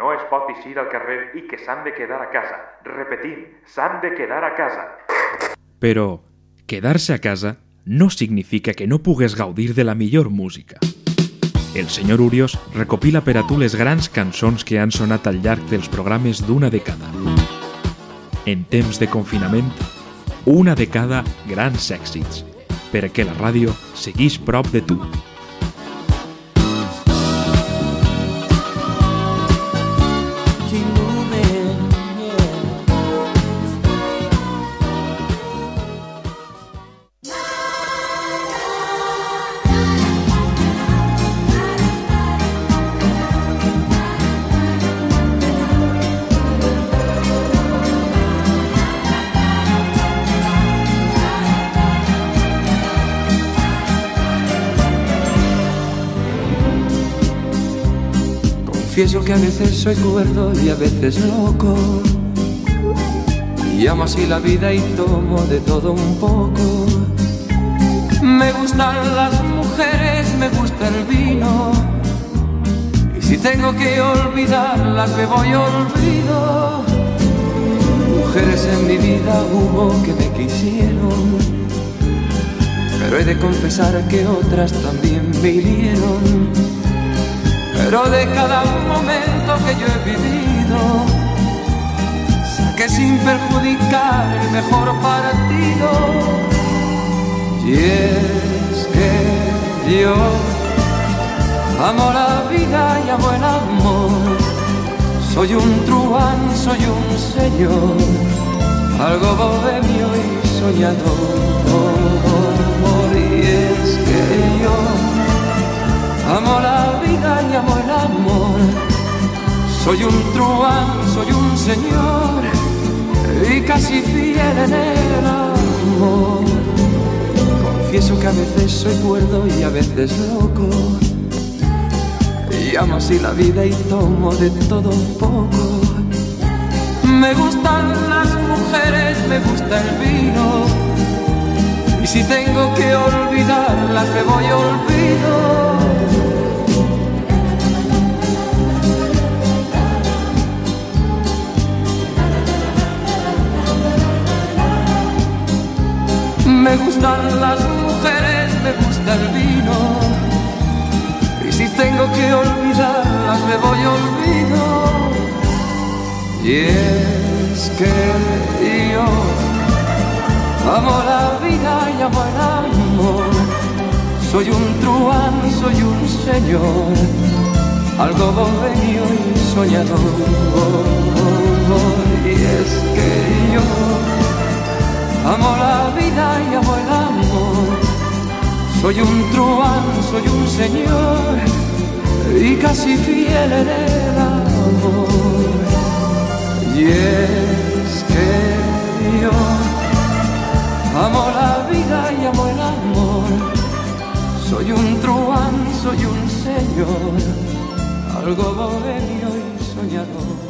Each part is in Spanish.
No es pot eixir al carrer i que s'han de quedar a casa. Repetim, s'han de quedar a casa. Però quedar-se a casa no significa que no pugues gaudir de la millor música. El senyor Urios recopila per a tu les grans cançons que han sonat al llarg dels programes d'una dècada. En temps de confinament, una de cada grans èxits, perquè la ràdio segueix prop de tu. Confieso que a veces soy cuerdo y a veces loco. Y amo así la vida y tomo de todo un poco. Me gustan las mujeres, me gusta el vino. Y si tengo que olvidarlas, me voy olvido. Mujeres en mi vida hubo que me quisieron. Pero he de confesar que otras también me pero de cada momento que yo he vivido, saqué sin perjudicar el mejor partido. Y es que yo amo la vida y amo el amor, soy un truán, soy un señor, algo bohemio y soñador. Amo la vida y amo el amor. Soy un truán, soy un señor y casi fiel en el amor. Confieso que a veces soy cuerdo y a veces loco. Y amo así la vida y tomo de todo un poco. Me gustan las mujeres, me gusta el vino. Y si tengo que olvidarlas, me voy olvido. Me gustan las mujeres, me gusta el vino. Y si tengo que olvidarlas, me voy olvido. Y es que yo amo la vida y amo el amor. Soy un truán, soy un señor, algo bohemio y soñador. Y es que yo Amo la Soy un truán, soy un señor y casi fiel en el amor. Y es que yo amo la vida y amo el amor. Soy un truán, soy un señor, algo bohemio y soñador.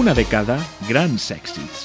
Una de cada grans èxits.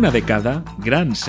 Una de cada, grans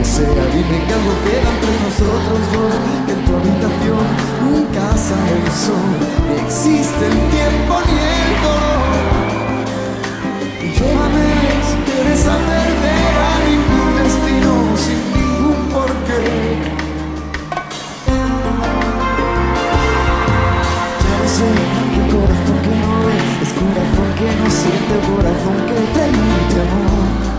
Aunque sea, dime que algo queda entre nosotros dos En tu habitación nunca sale el sol. Ni existe el tiempo ni el dolor. Y llévame si quieres perder a ningún destino Sin ningún porqué. Ya lo sé, que corazón que no ve Es corazón que no siente, corazón que te emite amor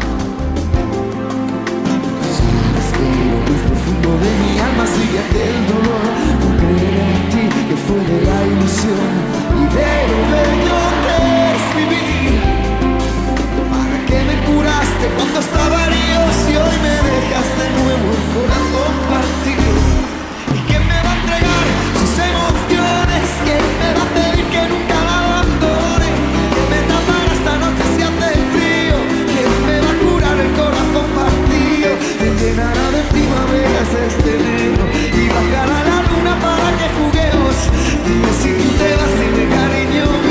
profundo de mi alma sigue aquel dolor. No creer en ti que fue de la ilusión. Y de lo bello que es vivir. ¿Para qué me curaste cuando estaba herido Si hoy me dejas de nuevo el corazón partido de primaveras este enero Y bajará la luna para que juguemos. Dime si tú te vas, dime cariño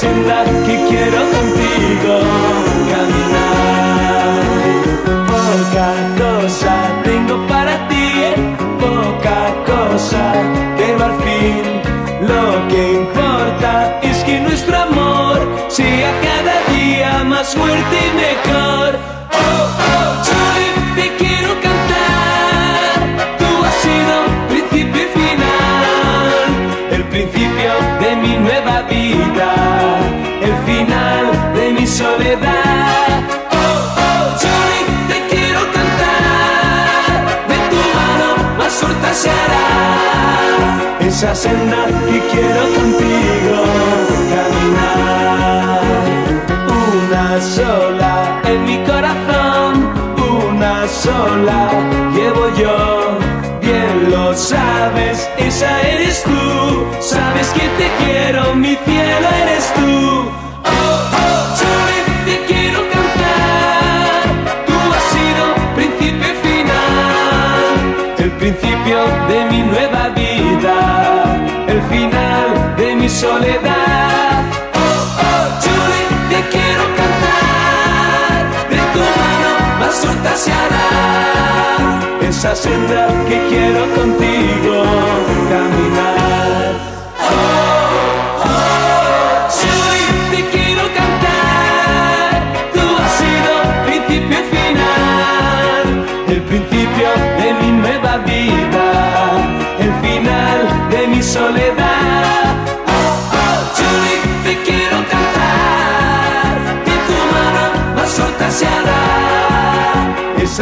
ciudad que quiero contigo. Y quiero contigo caminar. Una sola en mi corazón, una sola llevo yo. Bien lo sabes, esa eres tú. Sabes que te quiero, mi fiel. sonrisa que quiero contigo caminar. Oh, oh, si hoy te quiero cantar, tú has sido principio y final, el principio de mi nueva vida, el final de mi soledad.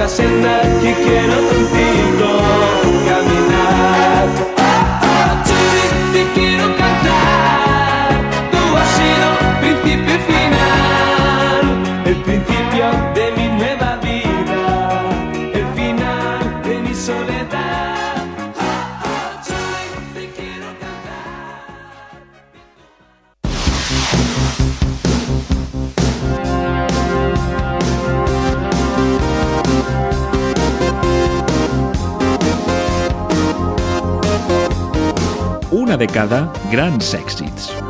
la senda que quiero contigo. dècada grans èxits.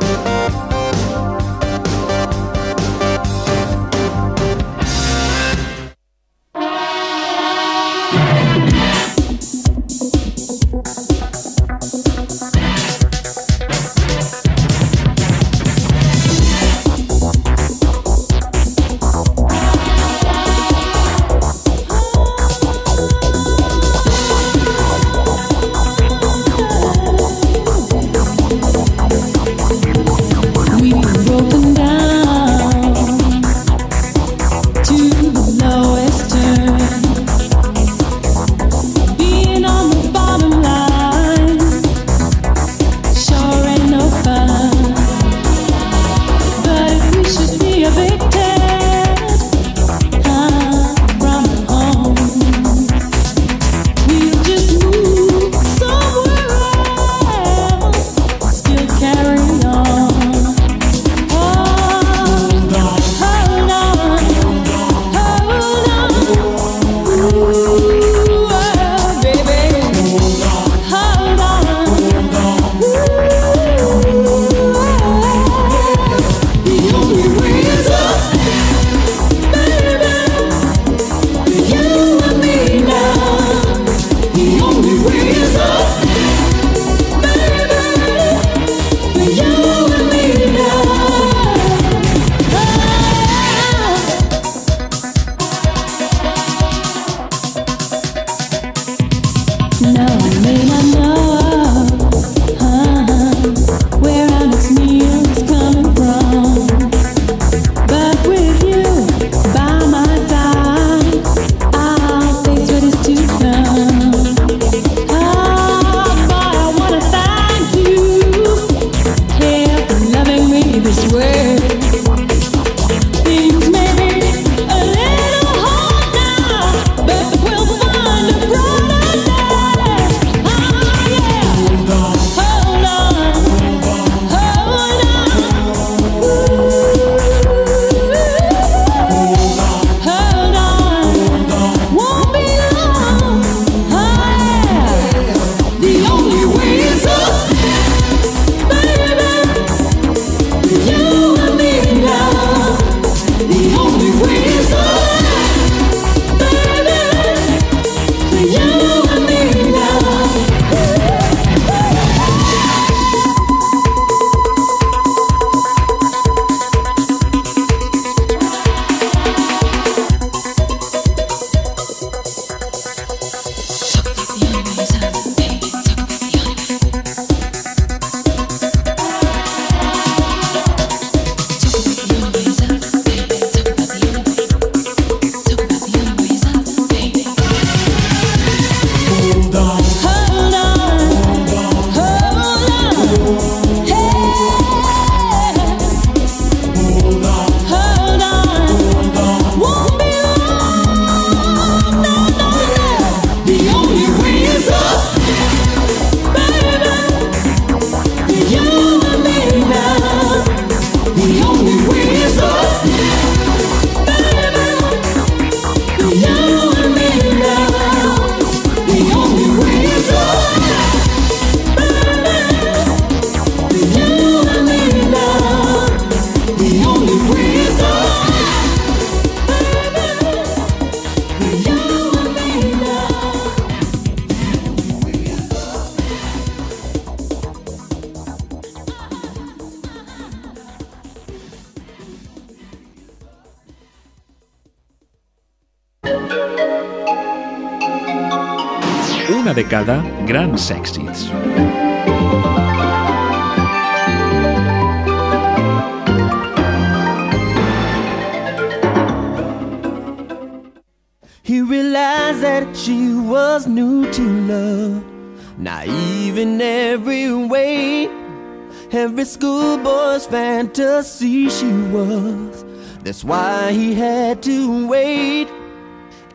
Una de grans èxits. He realized that she was new to love, naive in every way. Every schoolboy's fantasy she was. That's why he had to wait.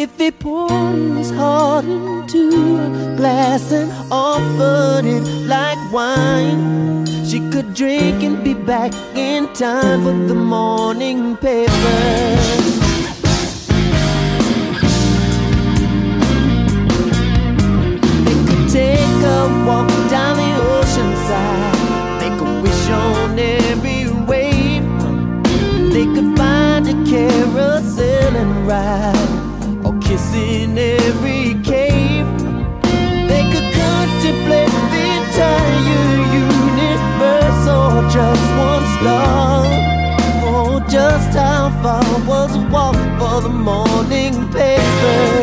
If poured his heart into a glass and offered it like wine, she could drink and be back in time for the morning paper. They could take a walk down the ocean side. Make a wish on every wave. They could find a carousel and ride, or kiss in every cave. They could contemplate the entire universe, or just one star. Oh, just how far was a walk for the morning papers?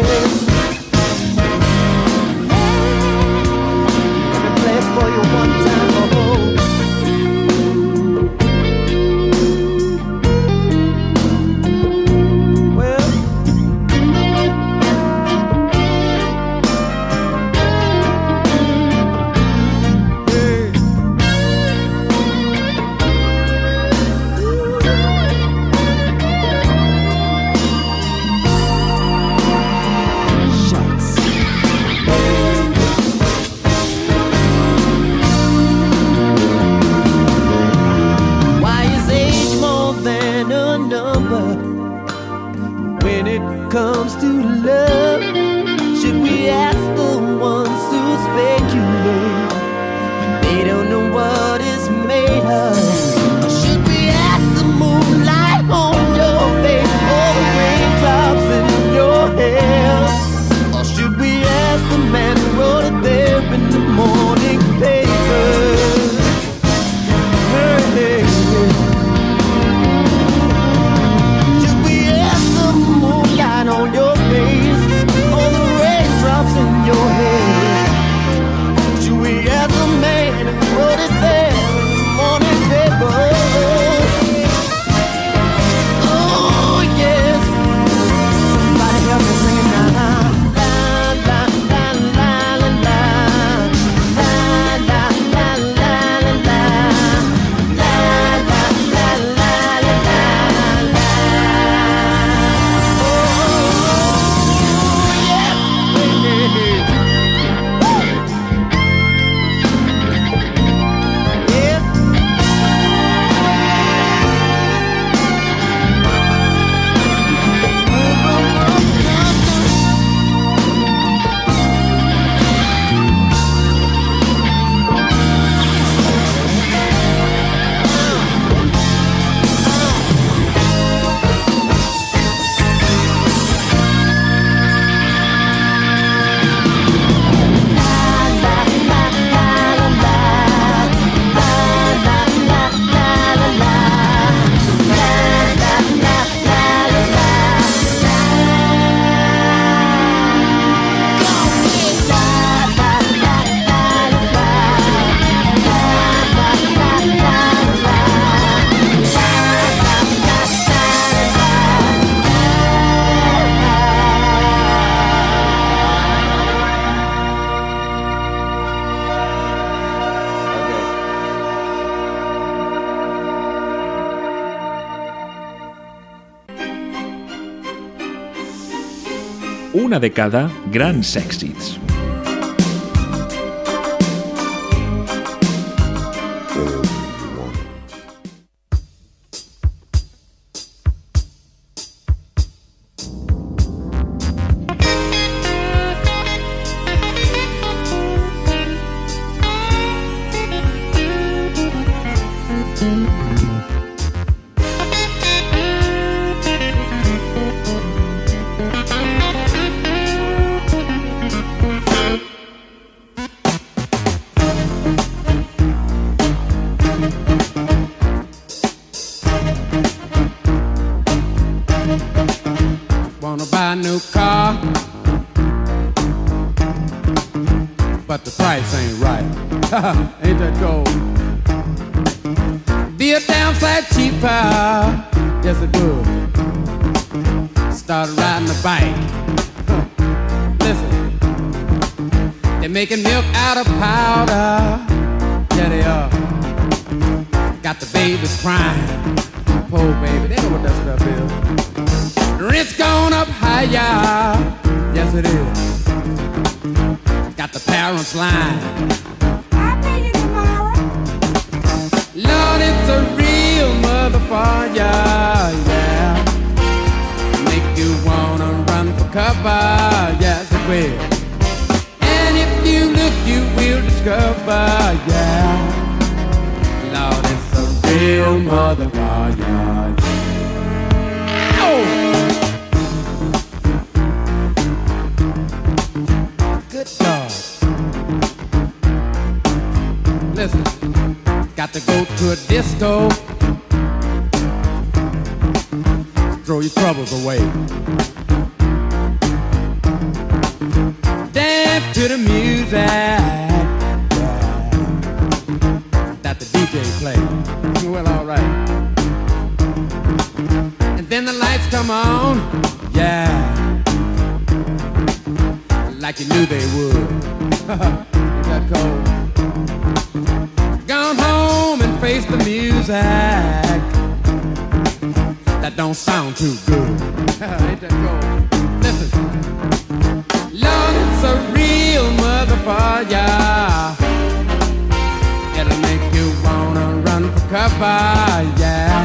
Una de cada grans èxits. They what that stuff is. Rent's gone up higher. Yes, it is. Got the parents lying. Lord, it's a real motherfucker, yeah. Make you wanna run for cover, yes it will. And if you look, you will discover, yeah. Lord, it's a real motherfucker, to a disco. Throw your troubles away. Dance to the music that the DJ plays. Well, alright. And then the lights come on. Yeah. Like you knew they too good. Ain't that cold? Listen, Lord, it's a real motherfucker. It'll make you wanna run for cover, yeah.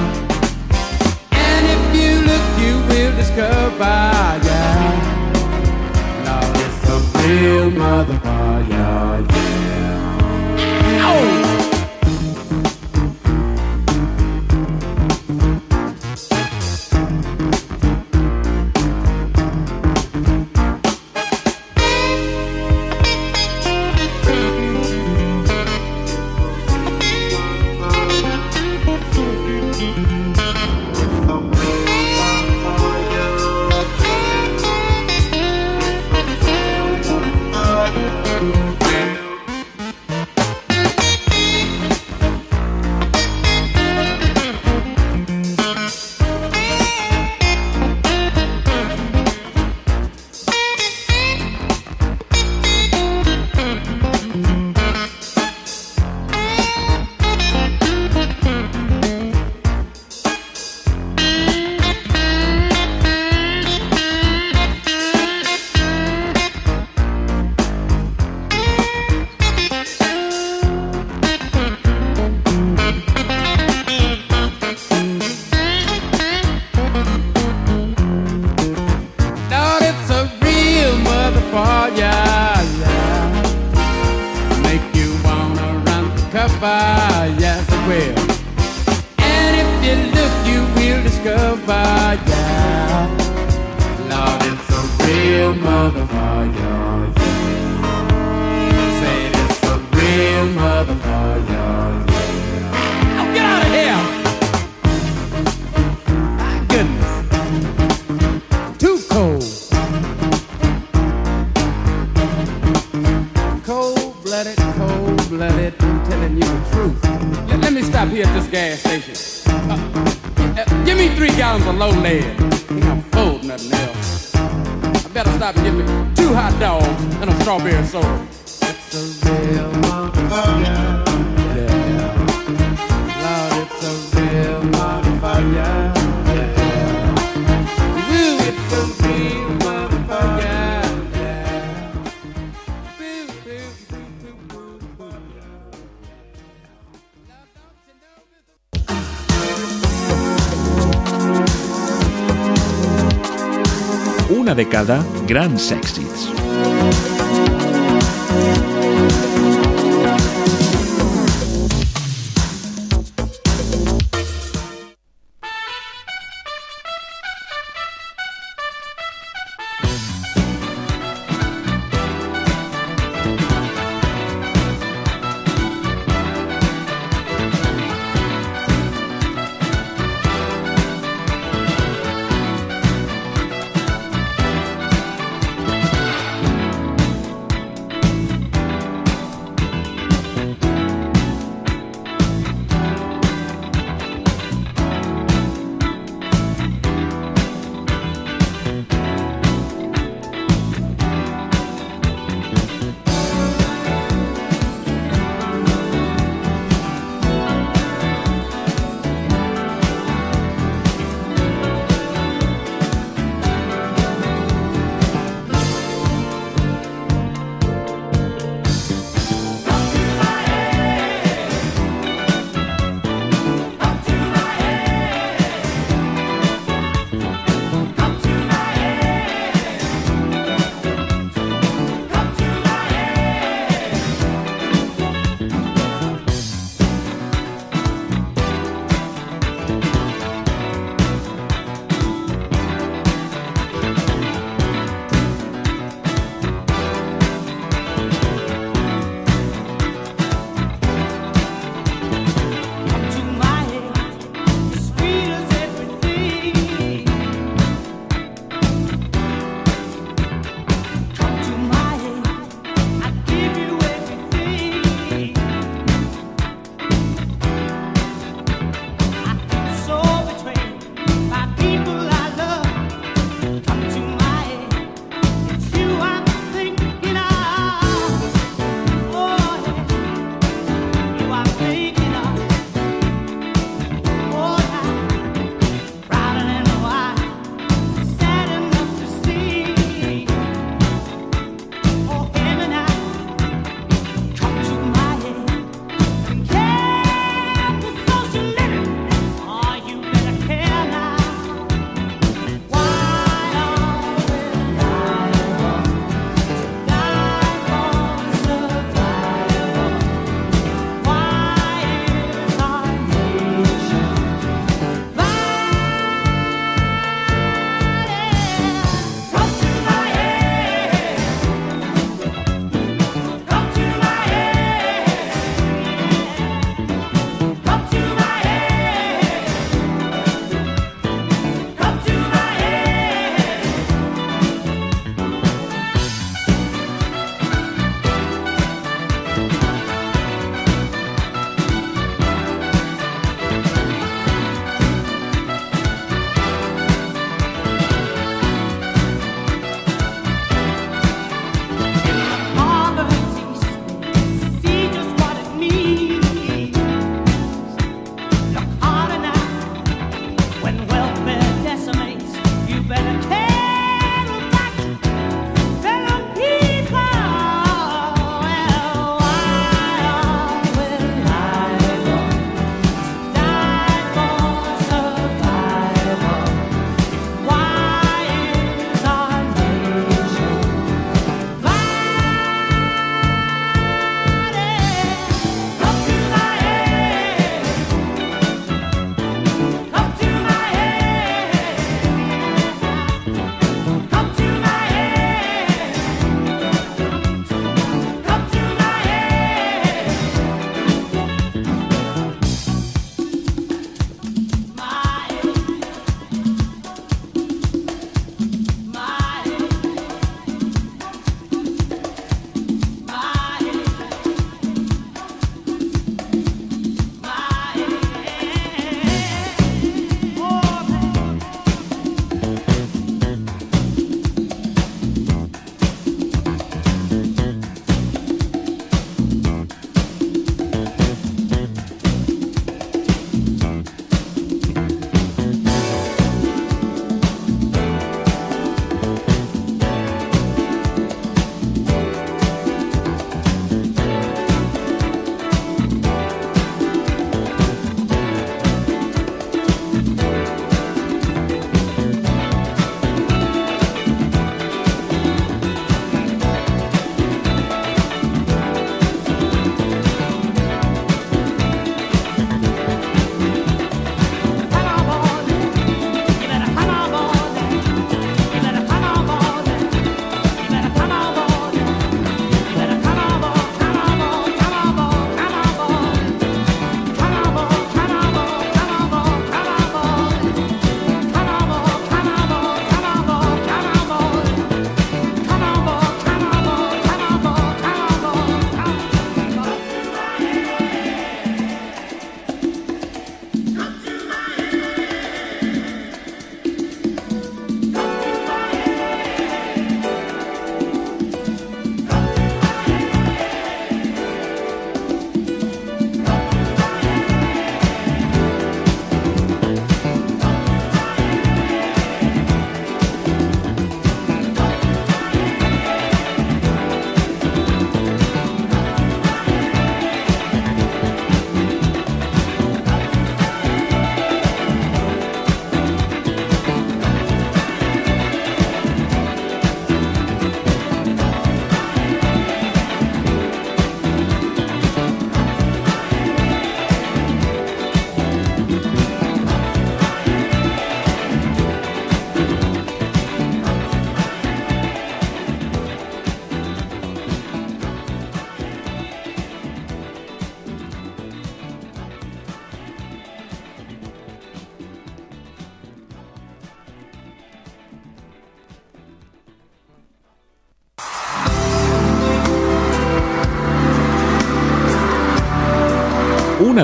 And if you look, you will discover, yeah. Lord, it's a real motherfucker, acabar. And sextets.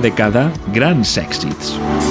Una de cada grans èxits.